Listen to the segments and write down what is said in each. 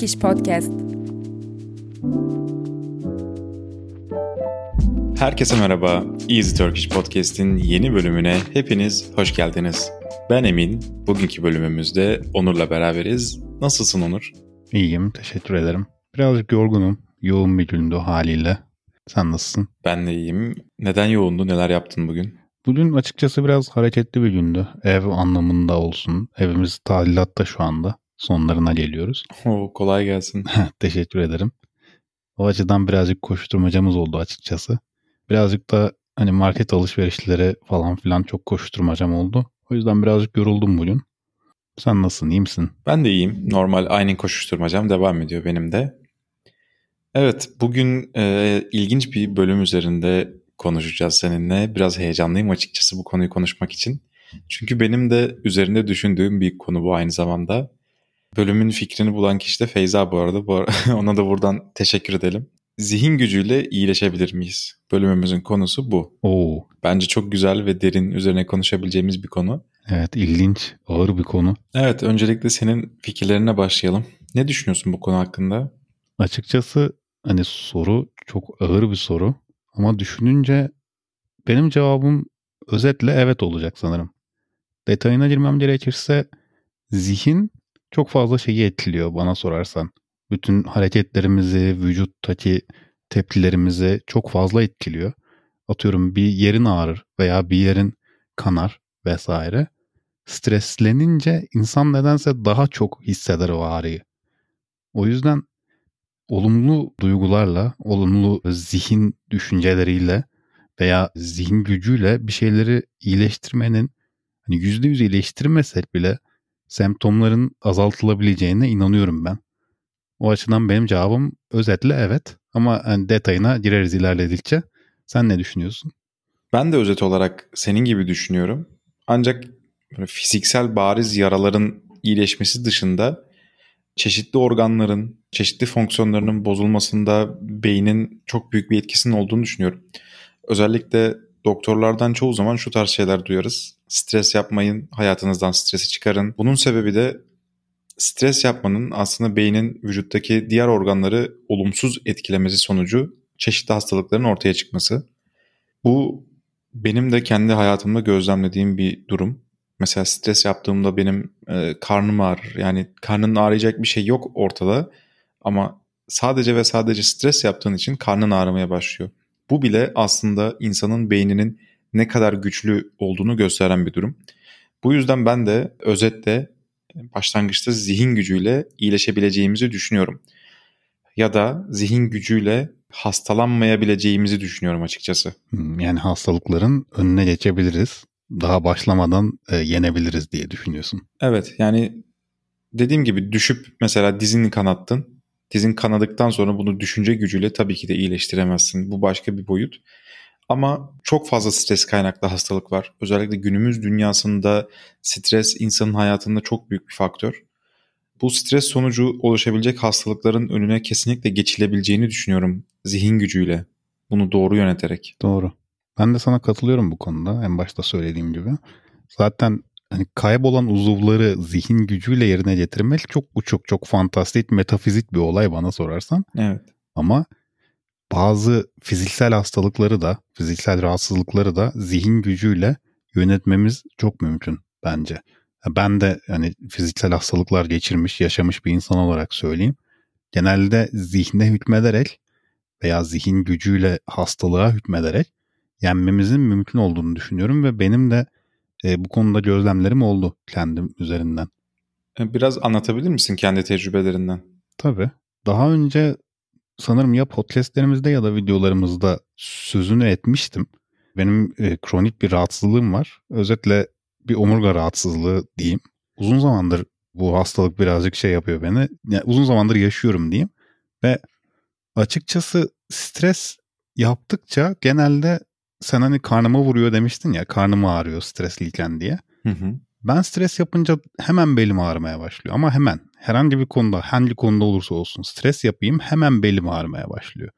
Easy Turkish Podcast. Herkese merhaba. Easy Turkish Podcast'in yeni bölümüne hepiniz hoş geldiniz. Ben Emin. Bugünkü bölümümüzde Onur'la beraberiz. Nasılsın Onur? İyiyim, teşekkür ederim. Birazcık yorgunum. Yoğun bir gündü haliyle. Sen nasılsın? Ben de iyiyim. Neden yoğundu? Neler yaptın bugün? Bugün açıkçası biraz hareketli bir gündü. Ev anlamında olsun. Evimiz tadilatta şu anda. Sonlarına geliyoruz. Oo, kolay gelsin. teşekkür ederim. O açıdan birazcık koşturmacamız oldu açıkçası. Birazcık da hani market alışverişleri falan filan çok koşturmacam oldu. O yüzden birazcık yoruldum bugün. Sen nasılsın, iyi misin? Ben de iyiyim. Normal aynı koşuşturmacam devam ediyor benim de. Evet, bugün e, ilginç bir bölüm üzerinde konuşacağız seninle. Biraz heyecanlıyım açıkçası bu konuyu konuşmak için. Çünkü benim de üzerinde düşündüğüm bir konu bu aynı zamanda. Bölümün fikrini bulan kişi de Feyza bu arada. Bu ara, ona da buradan teşekkür edelim. Zihin gücüyle iyileşebilir miyiz? Bölümümüzün konusu bu. Oo. Bence çok güzel ve derin üzerine konuşabileceğimiz bir konu. Evet ilginç, ağır bir konu. Evet öncelikle senin fikirlerine başlayalım. Ne düşünüyorsun bu konu hakkında? Açıkçası hani soru çok ağır bir soru ama düşününce benim cevabım özetle evet olacak sanırım. Detayına girmem gerekirse zihin çok fazla şeyi etkiliyor bana sorarsan. Bütün hareketlerimizi, vücuttaki tepkilerimizi çok fazla etkiliyor. Atıyorum bir yerin ağrır veya bir yerin kanar vesaire. Streslenince insan nedense daha çok hisseder o ağrıyı. O yüzden olumlu duygularla, olumlu zihin düşünceleriyle veya zihin gücüyle bir şeyleri iyileştirmenin hani %100 iyileştirmesek bile semptomların azaltılabileceğine inanıyorum ben. O açıdan benim cevabım özetle evet ama detayına gireriz ilerledikçe. Sen ne düşünüyorsun? Ben de özet olarak senin gibi düşünüyorum. Ancak fiziksel bariz yaraların iyileşmesi dışında çeşitli organların, çeşitli fonksiyonlarının bozulmasında beynin çok büyük bir etkisinin olduğunu düşünüyorum. Özellikle doktorlardan çoğu zaman şu tarz şeyler duyarız. Stres yapmayın, hayatınızdan stresi çıkarın. Bunun sebebi de stres yapmanın aslında beynin vücuttaki diğer organları olumsuz etkilemesi sonucu çeşitli hastalıkların ortaya çıkması. Bu benim de kendi hayatımda gözlemlediğim bir durum. Mesela stres yaptığımda benim e, karnım ağrır. Yani karnın ağrıyacak bir şey yok ortada ama sadece ve sadece stres yaptığın için karnın ağrımaya başlıyor. Bu bile aslında insanın beyninin ne kadar güçlü olduğunu gösteren bir durum. Bu yüzden ben de özetle başlangıçta zihin gücüyle iyileşebileceğimizi düşünüyorum. Ya da zihin gücüyle hastalanmayabileceğimizi düşünüyorum açıkçası. Hmm, yani hastalıkların önüne geçebiliriz. Daha başlamadan e, yenebiliriz diye düşünüyorsun. Evet yani dediğim gibi düşüp mesela dizini kanattın. Dizin kanadıktan sonra bunu düşünce gücüyle tabii ki de iyileştiremezsin. Bu başka bir boyut. Ama çok fazla stres kaynaklı hastalık var. Özellikle günümüz dünyasında stres insanın hayatında çok büyük bir faktör. Bu stres sonucu oluşabilecek hastalıkların önüne kesinlikle geçilebileceğini düşünüyorum zihin gücüyle. Bunu doğru yöneterek. Doğru. Ben de sana katılıyorum bu konuda en başta söylediğim gibi. Zaten hani kaybolan uzuvları zihin gücüyle yerine getirmek çok çok çok fantastik, metafizik bir olay bana sorarsan. Evet. Ama bazı fiziksel hastalıkları da, fiziksel rahatsızlıkları da zihin gücüyle yönetmemiz çok mümkün bence. Ben de hani fiziksel hastalıklar geçirmiş, yaşamış bir insan olarak söyleyeyim. Genelde zihne hükmederek veya zihin gücüyle hastalığa hükmederek yenmemizin mümkün olduğunu düşünüyorum ve benim de e, bu konuda gözlemlerim oldu kendim üzerinden. E, biraz anlatabilir misin kendi tecrübelerinden? Tabii. Daha önce sanırım ya podcastlerimizde ya da videolarımızda sözünü etmiştim. Benim e, kronik bir rahatsızlığım var. Özetle bir omurga rahatsızlığı diyeyim. Uzun zamandır bu hastalık birazcık şey yapıyor beni. Yani uzun zamandır yaşıyorum diyeyim. Ve açıkçası stres yaptıkça genelde sen hani karnıma vuruyor demiştin ya karnım ağrıyor stresliyken diye. Hı hı. Ben stres yapınca hemen belim ağrımaya başlıyor ama hemen herhangi bir konuda hangi konuda olursa olsun stres yapayım hemen belim ağrımaya başlıyor.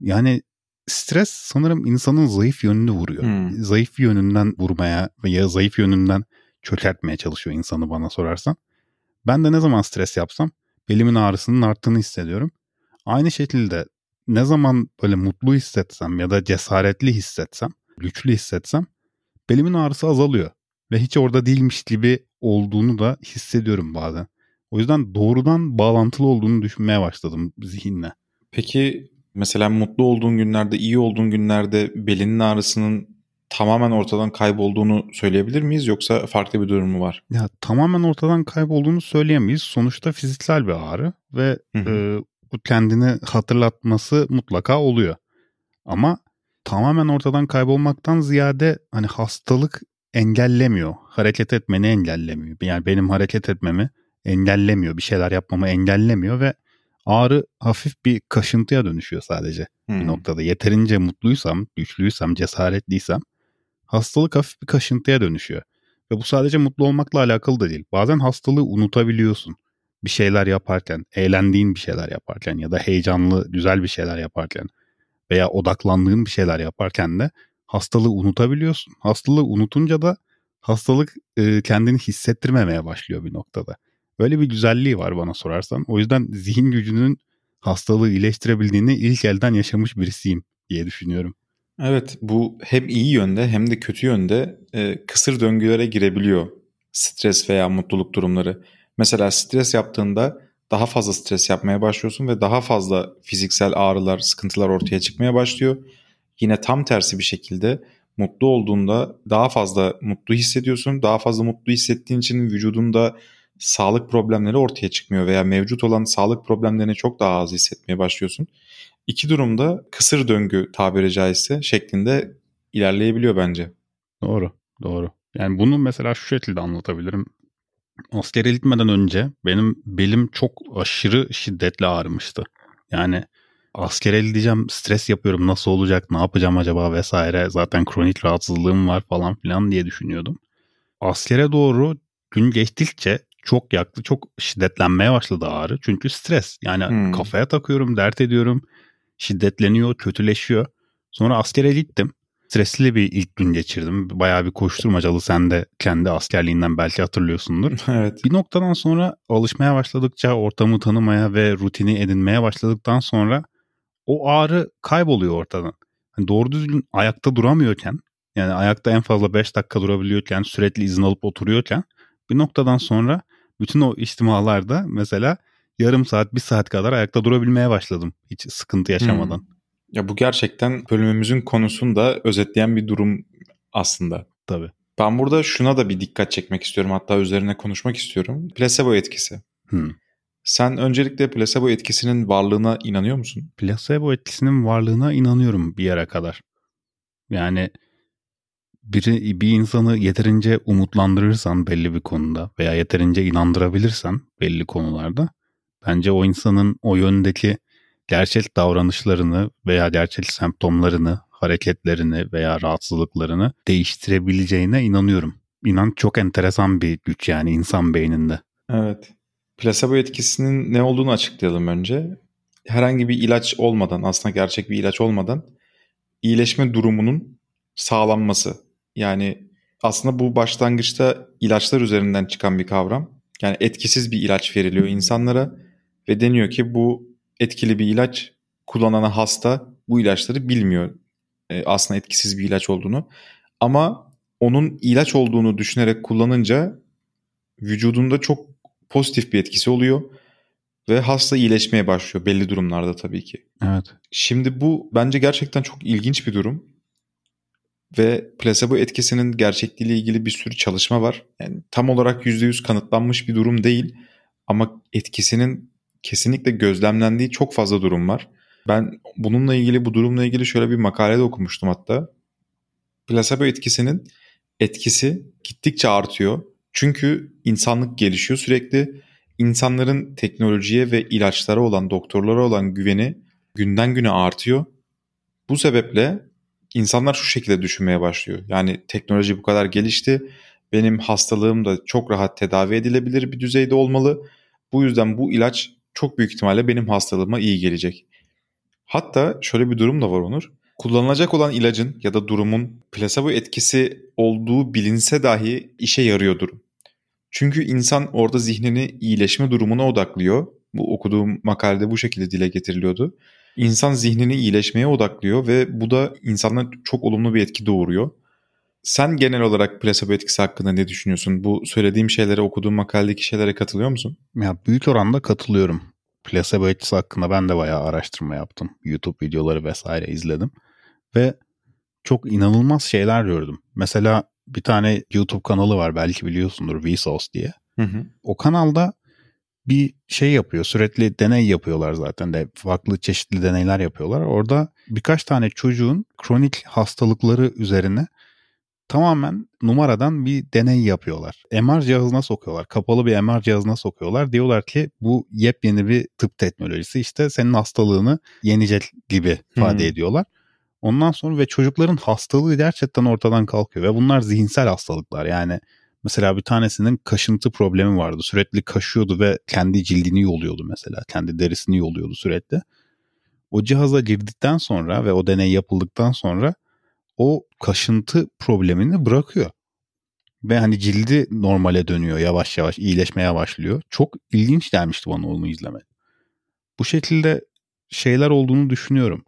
Yani stres sanırım insanın zayıf yönünü vuruyor. Hmm. Zayıf yönünden vurmaya veya zayıf yönünden çökertmeye çalışıyor insanı bana sorarsan. Ben de ne zaman stres yapsam belimin ağrısının arttığını hissediyorum. Aynı şekilde ne zaman böyle mutlu hissetsem ya da cesaretli hissetsem, güçlü hissetsem belimin ağrısı azalıyor. Ve hiç orada değilmiş gibi olduğunu da hissediyorum bazen. O yüzden doğrudan bağlantılı olduğunu düşünmeye başladım zihinle. Peki mesela mutlu olduğun günlerde, iyi olduğun günlerde belinin ağrısının tamamen ortadan kaybolduğunu söyleyebilir miyiz yoksa farklı bir durum mu var? Ya tamamen ortadan kaybolduğunu söyleyemeyiz. Sonuçta fiziksel bir ağrı ve e, bu kendini hatırlatması mutlaka oluyor. Ama tamamen ortadan kaybolmaktan ziyade hani hastalık engellemiyor. Hareket etmeni engellemiyor. Yani benim hareket etmemi engellemiyor. Bir şeyler yapmamı engellemiyor ve ağrı hafif bir kaşıntıya dönüşüyor sadece hmm. bir noktada. Yeterince mutluysam, güçlüysem, cesaretliysem hastalık hafif bir kaşıntıya dönüşüyor. Ve bu sadece mutlu olmakla alakalı da değil. Bazen hastalığı unutabiliyorsun. Bir şeyler yaparken, eğlendiğin bir şeyler yaparken ya da heyecanlı, güzel bir şeyler yaparken veya odaklandığın bir şeyler yaparken de hastalığı unutabiliyorsun. Hastalığı unutunca da hastalık e, kendini hissettirmemeye başlıyor bir noktada. Böyle bir güzelliği var bana sorarsan. O yüzden zihin gücünün hastalığı iyileştirebildiğini ilk elden yaşamış birisiyim diye düşünüyorum. Evet bu hem iyi yönde hem de kötü yönde e, kısır döngülere girebiliyor stres veya mutluluk durumları. Mesela stres yaptığında daha fazla stres yapmaya başlıyorsun ve daha fazla fiziksel ağrılar, sıkıntılar ortaya çıkmaya başlıyor. Yine tam tersi bir şekilde mutlu olduğunda daha fazla mutlu hissediyorsun. Daha fazla mutlu hissettiğin için vücudunda sağlık problemleri ortaya çıkmıyor veya mevcut olan sağlık problemlerini çok daha az hissetmeye başlıyorsun. İki durumda kısır döngü tabiri caizse şeklinde ilerleyebiliyor bence. Doğru, doğru. Yani bunu mesela şu şekilde anlatabilirim. Askere gitmeden önce benim belim çok aşırı şiddetli ağrımıştı. Yani askere gideceğim, stres yapıyorum, nasıl olacak, ne yapacağım acaba vesaire. Zaten kronik rahatsızlığım var falan filan diye düşünüyordum. Askere doğru gün geçtikçe çok yaktı, çok şiddetlenmeye başladı ağrı. Çünkü stres. Yani hmm. kafaya takıyorum, dert ediyorum. Şiddetleniyor, kötüleşiyor. Sonra askere gittim. Stresli bir ilk gün geçirdim. Bayağı bir koşturmacalı sen de kendi askerliğinden belki hatırlıyorsundur. evet. Bir noktadan sonra alışmaya başladıkça, ortamı tanımaya ve rutini edinmeye başladıktan sonra o ağrı kayboluyor ortadan. Yani doğru düzgün ayakta duramıyorken, yani ayakta en fazla 5 dakika durabiliyorken, sürekli izin alıp oturuyorken bir noktadan sonra bütün o içtimalarda mesela yarım saat, bir saat kadar ayakta durabilmeye başladım. Hiç sıkıntı yaşamadan. Hmm. Ya bu gerçekten bölümümüzün konusunu da özetleyen bir durum aslında. Tabii. Ben burada şuna da bir dikkat çekmek istiyorum. Hatta üzerine konuşmak istiyorum. Plasebo etkisi. Hmm. Sen öncelikle plasebo etkisinin varlığına inanıyor musun? Plasebo etkisinin varlığına inanıyorum bir yere kadar. Yani biri, bir insanı yeterince umutlandırırsan belli bir konuda veya yeterince inandırabilirsen belli konularda bence o insanın o yöndeki gerçek davranışlarını veya gerçek semptomlarını, hareketlerini veya rahatsızlıklarını değiştirebileceğine inanıyorum. İnan çok enteresan bir güç yani insan beyninde. Evet. Plasebo etkisinin ne olduğunu açıklayalım önce. Herhangi bir ilaç olmadan, aslında gerçek bir ilaç olmadan iyileşme durumunun sağlanması. Yani aslında bu başlangıçta ilaçlar üzerinden çıkan bir kavram. Yani etkisiz bir ilaç veriliyor insanlara ve deniyor ki bu etkili bir ilaç kullanana hasta bu ilaçları bilmiyor e, aslında etkisiz bir ilaç olduğunu. Ama onun ilaç olduğunu düşünerek kullanınca vücudunda çok pozitif bir etkisi oluyor ve hasta iyileşmeye başlıyor belli durumlarda tabii ki. Evet. Şimdi bu bence gerçekten çok ilginç bir durum. Ve plasebo etkisinin gerçekliğiyle ilgili bir sürü çalışma var. Yani tam olarak %100 kanıtlanmış bir durum değil ama etkisinin kesinlikle gözlemlendiği çok fazla durum var. Ben bununla ilgili bu durumla ilgili şöyle bir makale de okumuştum hatta. Plasebo etkisinin etkisi gittikçe artıyor. Çünkü insanlık gelişiyor sürekli. İnsanların teknolojiye ve ilaçlara olan, doktorlara olan güveni günden güne artıyor. Bu sebeple insanlar şu şekilde düşünmeye başlıyor. Yani teknoloji bu kadar gelişti. Benim hastalığım da çok rahat tedavi edilebilir bir düzeyde olmalı. Bu yüzden bu ilaç çok büyük ihtimalle benim hastalığıma iyi gelecek. Hatta şöyle bir durum da var Onur. Kullanılacak olan ilacın ya da durumun plasebo etkisi olduğu bilinse dahi işe yarıyor durum. Çünkü insan orada zihnini iyileşme durumuna odaklıyor Bu okuduğum makalede bu şekilde dile getiriliyordu. İnsan zihnini iyileşmeye odaklıyor ve bu da insanlara çok olumlu bir etki doğuruyor. Sen genel olarak plasebo etkisi hakkında ne düşünüyorsun? Bu söylediğim şeylere, okuduğum makaledeki şeylere katılıyor musun? Ya büyük oranda katılıyorum. Plasebo etkisi hakkında ben de bayağı araştırma yaptım. YouTube videoları vesaire izledim. Ve çok inanılmaz şeyler gördüm. Mesela bir tane YouTube kanalı var belki biliyorsundur Vsauce diye. Hı hı. O kanalda bir şey yapıyor. Sürekli deney yapıyorlar zaten de farklı çeşitli deneyler yapıyorlar. Orada birkaç tane çocuğun kronik hastalıkları üzerine tamamen numaradan bir deney yapıyorlar. MR cihazına sokuyorlar. Kapalı bir MR cihazına sokuyorlar. Diyorlar ki bu yepyeni bir tıp teknolojisi işte senin hastalığını yenecek gibi ifade Hmm. ediyorlar. Ondan sonra ve çocukların hastalığı gerçekten ortadan kalkıyor ve bunlar zihinsel hastalıklar. Yani mesela bir tanesinin kaşıntı problemi vardı. Sürekli kaşıyordu ve kendi cildini yoluyordu mesela. Kendi derisini yoluyordu sürekli. O cihaza girdikten sonra ve o deney yapıldıktan sonra o kaşıntı problemini bırakıyor. Ve hani cildi normale dönüyor yavaş yavaş iyileşmeye başlıyor. Çok ilginç gelmişti bana onu izlemek. Bu şekilde şeyler olduğunu düşünüyorum.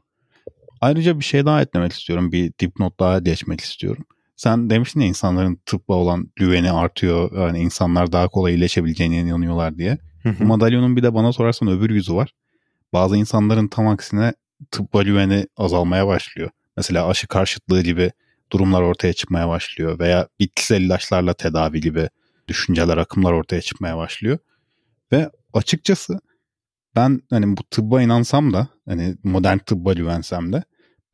Ayrıca bir şey daha eklemek istiyorum. Bir dipnot daha geçmek istiyorum. Sen demiştin ya insanların tıbba olan güveni artıyor. Yani insanlar daha kolay iyileşebileceğine inanıyorlar diye. Bu madalyonun bir de bana sorarsan öbür yüzü var. Bazı insanların tam aksine tıbba güveni azalmaya başlıyor. Mesela aşı karşıtlığı gibi durumlar ortaya çıkmaya başlıyor veya bitkisel ilaçlarla tedavi gibi düşünceler, akımlar ortaya çıkmaya başlıyor. Ve açıkçası ben hani bu tıbba inansam da hani modern tıbba güvensem de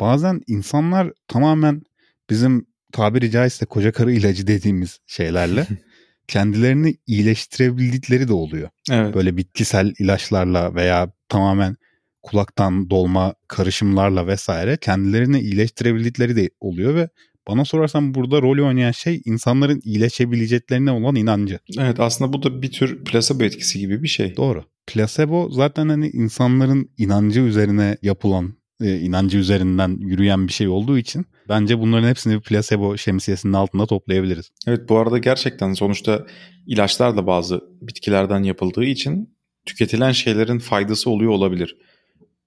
bazen insanlar tamamen bizim tabiri caizse koca karı ilacı dediğimiz şeylerle kendilerini iyileştirebildikleri de oluyor Evet. böyle bitkisel ilaçlarla veya tamamen kulaktan dolma karışımlarla vesaire kendilerini iyileştirebildikleri de oluyor ve bana sorarsan burada rol oynayan şey insanların iyileşebileceklerine olan inancı. Evet aslında bu da bir tür plasebo etkisi gibi bir şey. Doğru. Placebo zaten hani insanların inancı üzerine yapılan, e, inancı üzerinden yürüyen bir şey olduğu için bence bunların hepsini bir placebo şemsiyesinin altında toplayabiliriz. Evet bu arada gerçekten sonuçta ilaçlar da bazı bitkilerden yapıldığı için tüketilen şeylerin faydası oluyor olabilir.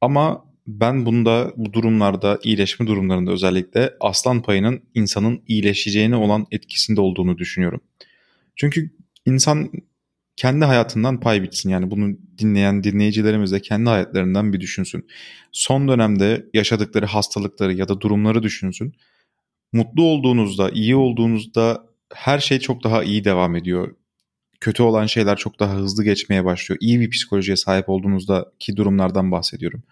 Ama ben bunda bu durumlarda iyileşme durumlarında özellikle aslan payının insanın iyileşeceğine olan etkisinde olduğunu düşünüyorum. Çünkü insan kendi hayatından pay bitsin. Yani bunu dinleyen dinleyicilerimiz de kendi hayatlarından bir düşünsün. Son dönemde yaşadıkları hastalıkları ya da durumları düşünsün. Mutlu olduğunuzda, iyi olduğunuzda her şey çok daha iyi devam ediyor. Kötü olan şeyler çok daha hızlı geçmeye başlıyor. İyi bir psikolojiye sahip olduğunuzdaki durumlardan bahsediyorum.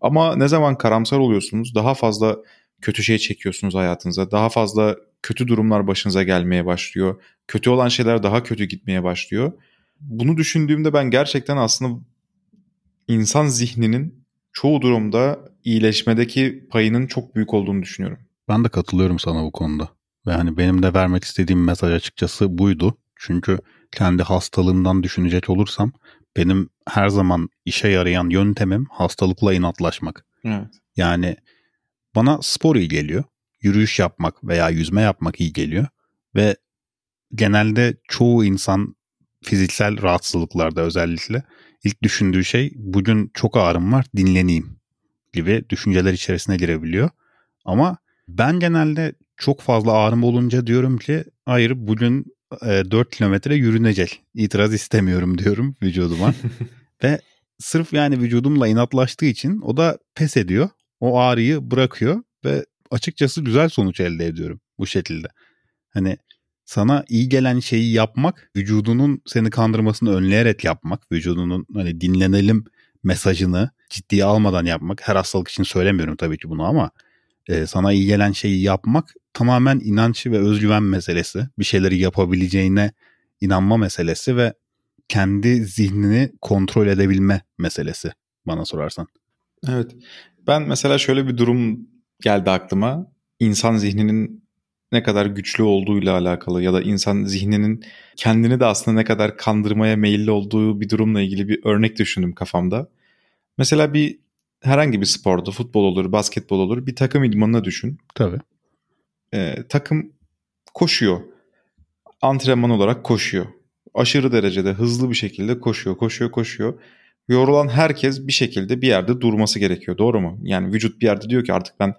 Ama ne zaman karamsar oluyorsunuz, daha fazla kötü şey çekiyorsunuz hayatınıza. Daha fazla kötü durumlar başınıza gelmeye başlıyor. Kötü olan şeyler daha kötü gitmeye başlıyor. Bunu düşündüğümde ben gerçekten aslında insan zihninin çoğu durumda iyileşmedeki payının çok büyük olduğunu düşünüyorum. Ben de katılıyorum sana bu konuda. Ve hani benim de vermek istediğim mesaj açıkçası buydu. Çünkü kendi hastalığımdan düşünecek olursam benim her zaman işe yarayan yöntemim hastalıkla inatlaşmak. Evet. Yani bana spor iyi geliyor. Yürüyüş yapmak veya yüzme yapmak iyi geliyor. Ve genelde çoğu insan fiziksel rahatsızlıklarda özellikle ilk düşündüğü şey bugün çok ağrım var dinleneyim gibi düşünceler içerisine girebiliyor. Ama ben genelde çok fazla ağrım olunca diyorum ki hayır bugün e, 4 kilometre yürünecek. İtiraz istemiyorum diyorum vücuduma. Ve sırf yani vücudumla inatlaştığı için o da pes ediyor. O ağrıyı bırakıyor ve açıkçası güzel sonuç elde ediyorum bu şekilde. Hani sana iyi gelen şeyi yapmak, vücudunun seni kandırmasını önleyerek yapmak, vücudunun hani dinlenelim mesajını ciddiye almadan yapmak. Her hastalık için söylemiyorum tabii ki bunu ama e, sana iyi gelen şeyi yapmak tamamen inanç ve özgüven meselesi. Bir şeyleri yapabileceğine inanma meselesi ve kendi zihnini kontrol edebilme meselesi bana sorarsan. Evet. Ben mesela şöyle bir durum geldi aklıma. İnsan zihninin ne kadar güçlü olduğuyla alakalı ya da insan zihninin kendini de aslında ne kadar kandırmaya meyilli olduğu bir durumla ilgili bir örnek düşündüm kafamda. Mesela bir herhangi bir sporda futbol olur, basketbol olur bir takım idmanına düşün. Tabii. Ee, takım koşuyor. Antrenman olarak koşuyor. Aşırı derecede hızlı bir şekilde koşuyor, koşuyor, koşuyor. yorulan herkes bir şekilde bir yerde durması gerekiyor. Doğru mu? Yani vücut bir yerde diyor ki artık ben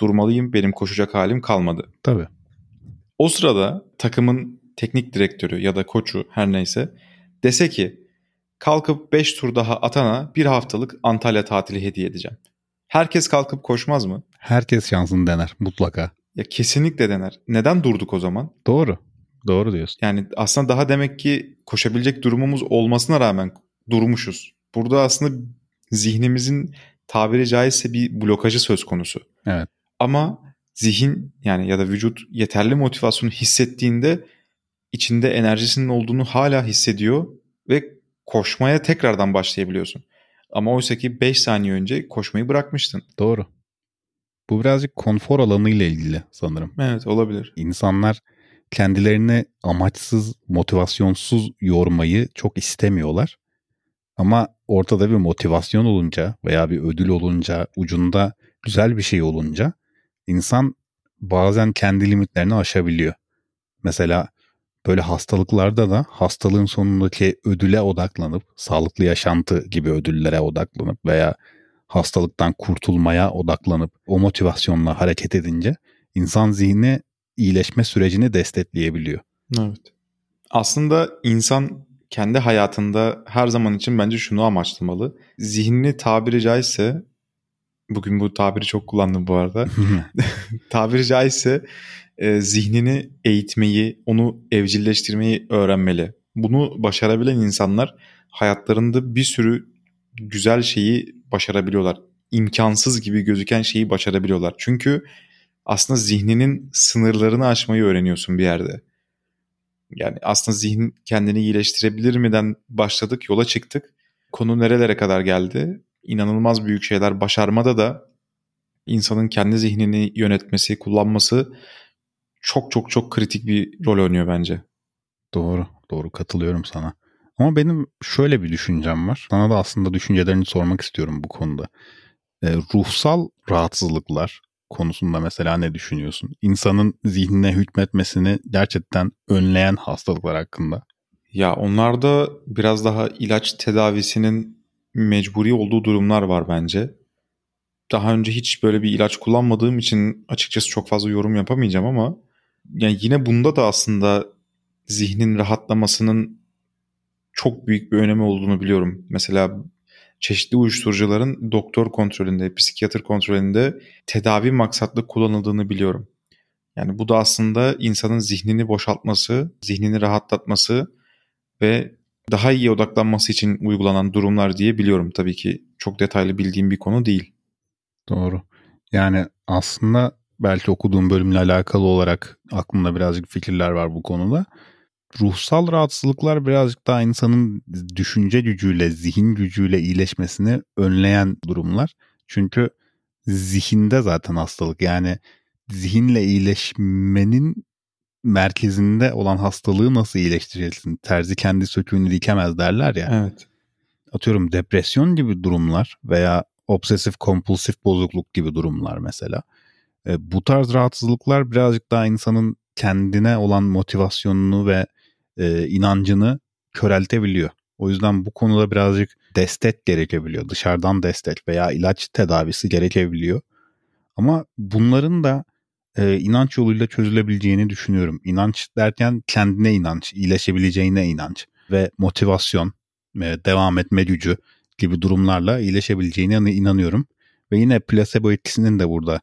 durmalıyım. Benim koşacak halim kalmadı. Tabii. O sırada takımın teknik direktörü ya da koçu her neyse dese ki kalkıp 5 tur daha atana bir haftalık Antalya tatili hediye edeceğim. Herkes kalkıp koşmaz mı? Herkes şansını dener mutlaka. Ya kesinlikle dener. Neden durduk o zaman? Doğru. Doğru diyorsun. Yani aslında daha demek ki koşabilecek durumumuz olmasına rağmen durmuşuz. Burada aslında zihnimizin tabiri caizse bir blokajı söz konusu. Evet. Ama zihin yani ya da vücut yeterli motivasyonu hissettiğinde içinde enerjisinin olduğunu hala hissediyor ve koşmaya tekrardan başlayabiliyorsun. Ama oysa ki 5 saniye önce koşmayı bırakmıştın. Doğru. Bu birazcık konfor alanı ile ilgili sanırım. Evet olabilir. İnsanlar kendilerini amaçsız, motivasyonsuz yormayı çok istemiyorlar. Ama ortada bir motivasyon olunca veya bir ödül olunca, ucunda güzel bir şey olunca insan bazen kendi limitlerini aşabiliyor. Mesela böyle hastalıklarda da hastalığın sonundaki ödüle odaklanıp, sağlıklı yaşantı gibi ödüllere odaklanıp veya hastalıktan kurtulmaya odaklanıp o motivasyonla hareket edince insan zihni iyileşme sürecini destekleyebiliyor. Evet. Aslında insan kendi hayatında her zaman için bence şunu amaçlamalı. Zihnini tabiri caizse bugün bu tabiri çok kullandım bu arada. tabiri caizse e, zihnini eğitmeyi, onu evcilleştirmeyi öğrenmeli. Bunu başarabilen insanlar hayatlarında bir sürü güzel şeyi başarabiliyorlar. İmkansız gibi gözüken şeyi başarabiliyorlar. Çünkü aslında zihninin sınırlarını aşmayı öğreniyorsun bir yerde. Yani aslında zihin kendini iyileştirebilir miden başladık, yola çıktık. Konu nerelere kadar geldi? İnanılmaz büyük şeyler başarmada da insanın kendi zihnini yönetmesi, kullanması çok çok çok kritik bir rol oynuyor bence. Doğru, doğru katılıyorum sana. Ama benim şöyle bir düşüncem var. Sana da aslında düşüncelerini sormak istiyorum bu konuda. E, ruhsal rahatsızlıklar konusunda mesela ne düşünüyorsun? İnsanın zihnine hükmetmesini gerçekten önleyen hastalıklar hakkında. Ya onlarda biraz daha ilaç tedavisinin mecburi olduğu durumlar var bence. Daha önce hiç böyle bir ilaç kullanmadığım için açıkçası çok fazla yorum yapamayacağım ama yani yine bunda da aslında zihnin rahatlamasının çok büyük bir önemi olduğunu biliyorum. Mesela çeşitli uyuşturucuların doktor kontrolünde, psikiyatr kontrolünde tedavi maksatlı kullanıldığını biliyorum. Yani bu da aslında insanın zihnini boşaltması, zihnini rahatlatması ve daha iyi odaklanması için uygulanan durumlar diye biliyorum. Tabii ki çok detaylı bildiğim bir konu değil. Doğru. Yani aslında belki okuduğum bölümle alakalı olarak aklımda birazcık fikirler var bu konuda. Ruhsal rahatsızlıklar birazcık daha insanın düşünce gücüyle, zihin gücüyle iyileşmesini önleyen durumlar. Çünkü zihinde zaten hastalık. Yani zihinle iyileşmenin merkezinde olan hastalığı nasıl iyileştireceksin? Terzi kendi söküğünü dikemez derler ya. Evet. Atıyorum depresyon gibi durumlar veya obsesif kompulsif bozukluk gibi durumlar mesela. E, bu tarz rahatsızlıklar birazcık daha insanın kendine olan motivasyonunu ve e, inancını köreltebiliyor. O yüzden bu konuda birazcık destek gerekebiliyor. Dışarıdan destek veya ilaç tedavisi gerekebiliyor. Ama bunların da e, inanç yoluyla çözülebileceğini düşünüyorum. İnanç derken kendine inanç, iyileşebileceğine inanç ve motivasyon, e, devam etme gücü gibi durumlarla iyileşebileceğine inanıyorum. Ve yine plasebo etkisinin de burada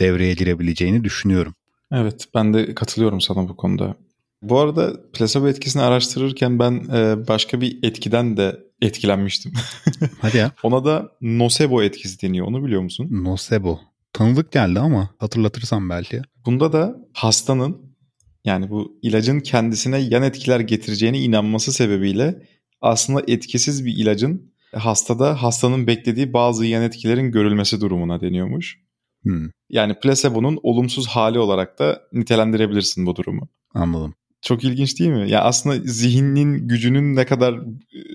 devreye girebileceğini düşünüyorum. Evet ben de katılıyorum sana bu konuda. Bu arada plasebo etkisini araştırırken ben e, başka bir etkiden de etkilenmiştim. Hadi ya. Ona da nocebo etkisi deniyor. Onu biliyor musun? Nocebo. Tanıdık geldi ama hatırlatırsam belki. Bunda da hastanın yani bu ilacın kendisine yan etkiler getireceğine inanması sebebiyle aslında etkisiz bir ilacın hastada hastanın beklediği bazı yan etkilerin görülmesi durumuna deniyormuş. Hmm. Yani plasebonun olumsuz hali olarak da nitelendirebilirsin bu durumu. Anladım. Çok ilginç değil mi? Ya aslında zihnin gücünün ne kadar e,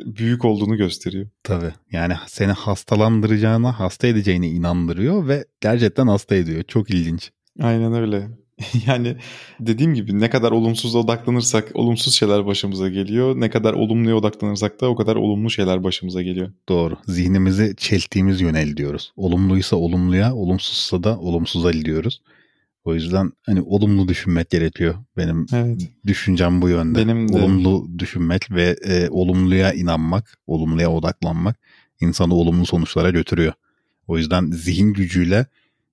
büyük olduğunu gösteriyor. Tabii. Yani seni hastalandıracağına, hasta edeceğine inandırıyor ve gerçekten hasta ediyor. Çok ilginç. Aynen öyle. yani dediğim gibi ne kadar olumsuz odaklanırsak olumsuz şeyler başımıza geliyor. Ne kadar olumluya odaklanırsak da o kadar olumlu şeyler başımıza geliyor. Doğru. Zihnimizi çelttiğimiz yönel diyoruz. Olumluysa olumluya, olumsuzsa da olumsuza diyoruz. O yüzden hani olumlu düşünmek gerekiyor. Benim evet. düşüncem bu yönde. Benim de. Olumlu düşünmek ve e, olumluya inanmak, olumluya odaklanmak insanı olumlu sonuçlara götürüyor. O yüzden zihin gücüyle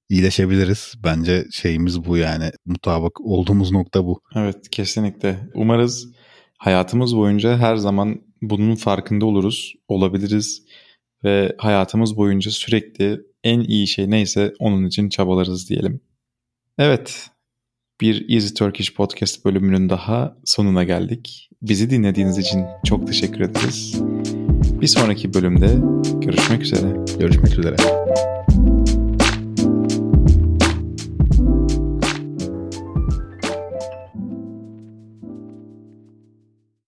iyileşebiliriz. Bence şeyimiz bu yani mutabık olduğumuz nokta bu. Evet kesinlikle. Umarız hayatımız boyunca her zaman bunun farkında oluruz, olabiliriz ve hayatımız boyunca sürekli en iyi şey neyse onun için çabalarız diyelim. Evet, bir Easy Turkish Podcast bölümünün daha sonuna geldik. Bizi dinlediğiniz için çok teşekkür ederiz. Bir sonraki bölümde görüşmek üzere. Görüşmek üzere.